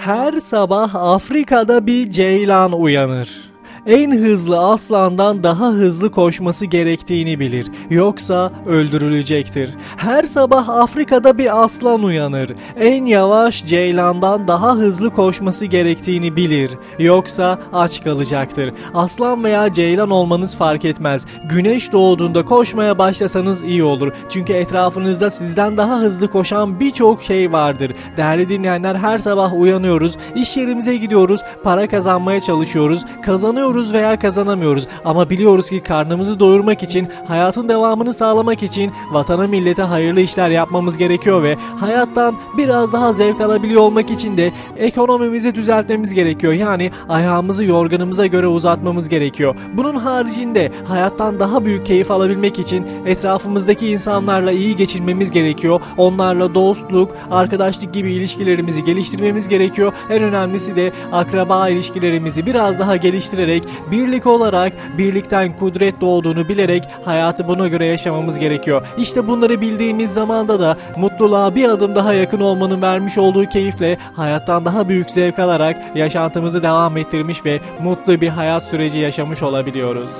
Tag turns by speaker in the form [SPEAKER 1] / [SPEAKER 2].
[SPEAKER 1] Her sabah Afrika'da bir ceylan uyanır. En hızlı aslandan daha hızlı koşması gerektiğini bilir. Yoksa öldürülecektir. Her sabah Afrika'da bir aslan uyanır. En yavaş ceylandan daha hızlı koşması gerektiğini bilir. Yoksa aç kalacaktır. Aslan veya ceylan olmanız fark etmez. Güneş doğduğunda koşmaya başlasanız iyi olur. Çünkü etrafınızda sizden daha hızlı koşan birçok şey vardır. Değerli dinleyenler her sabah uyanıyoruz. İş yerimize gidiyoruz. Para kazanmaya çalışıyoruz. Kazanıyoruz veya kazanamıyoruz ama biliyoruz ki karnımızı doyurmak için, hayatın devamını sağlamak için vatana millete hayırlı işler yapmamız gerekiyor ve hayattan biraz daha zevk alabiliyor olmak için de ekonomimizi düzeltmemiz gerekiyor. Yani ayağımızı yorganımıza göre uzatmamız gerekiyor. Bunun haricinde hayattan daha büyük keyif alabilmek için etrafımızdaki insanlarla iyi geçinmemiz gerekiyor. Onlarla dostluk, arkadaşlık gibi ilişkilerimizi geliştirmemiz gerekiyor. En önemlisi de akraba ilişkilerimizi biraz daha geliştirerek birlik olarak birlikten kudret doğduğunu bilerek hayatı buna göre yaşamamız gerekiyor. İşte bunları bildiğimiz zamanda da mutluluğa bir adım daha yakın olmanın vermiş olduğu keyifle hayattan daha büyük zevk alarak yaşantımızı devam ettirmiş ve mutlu bir hayat süreci yaşamış olabiliyoruz.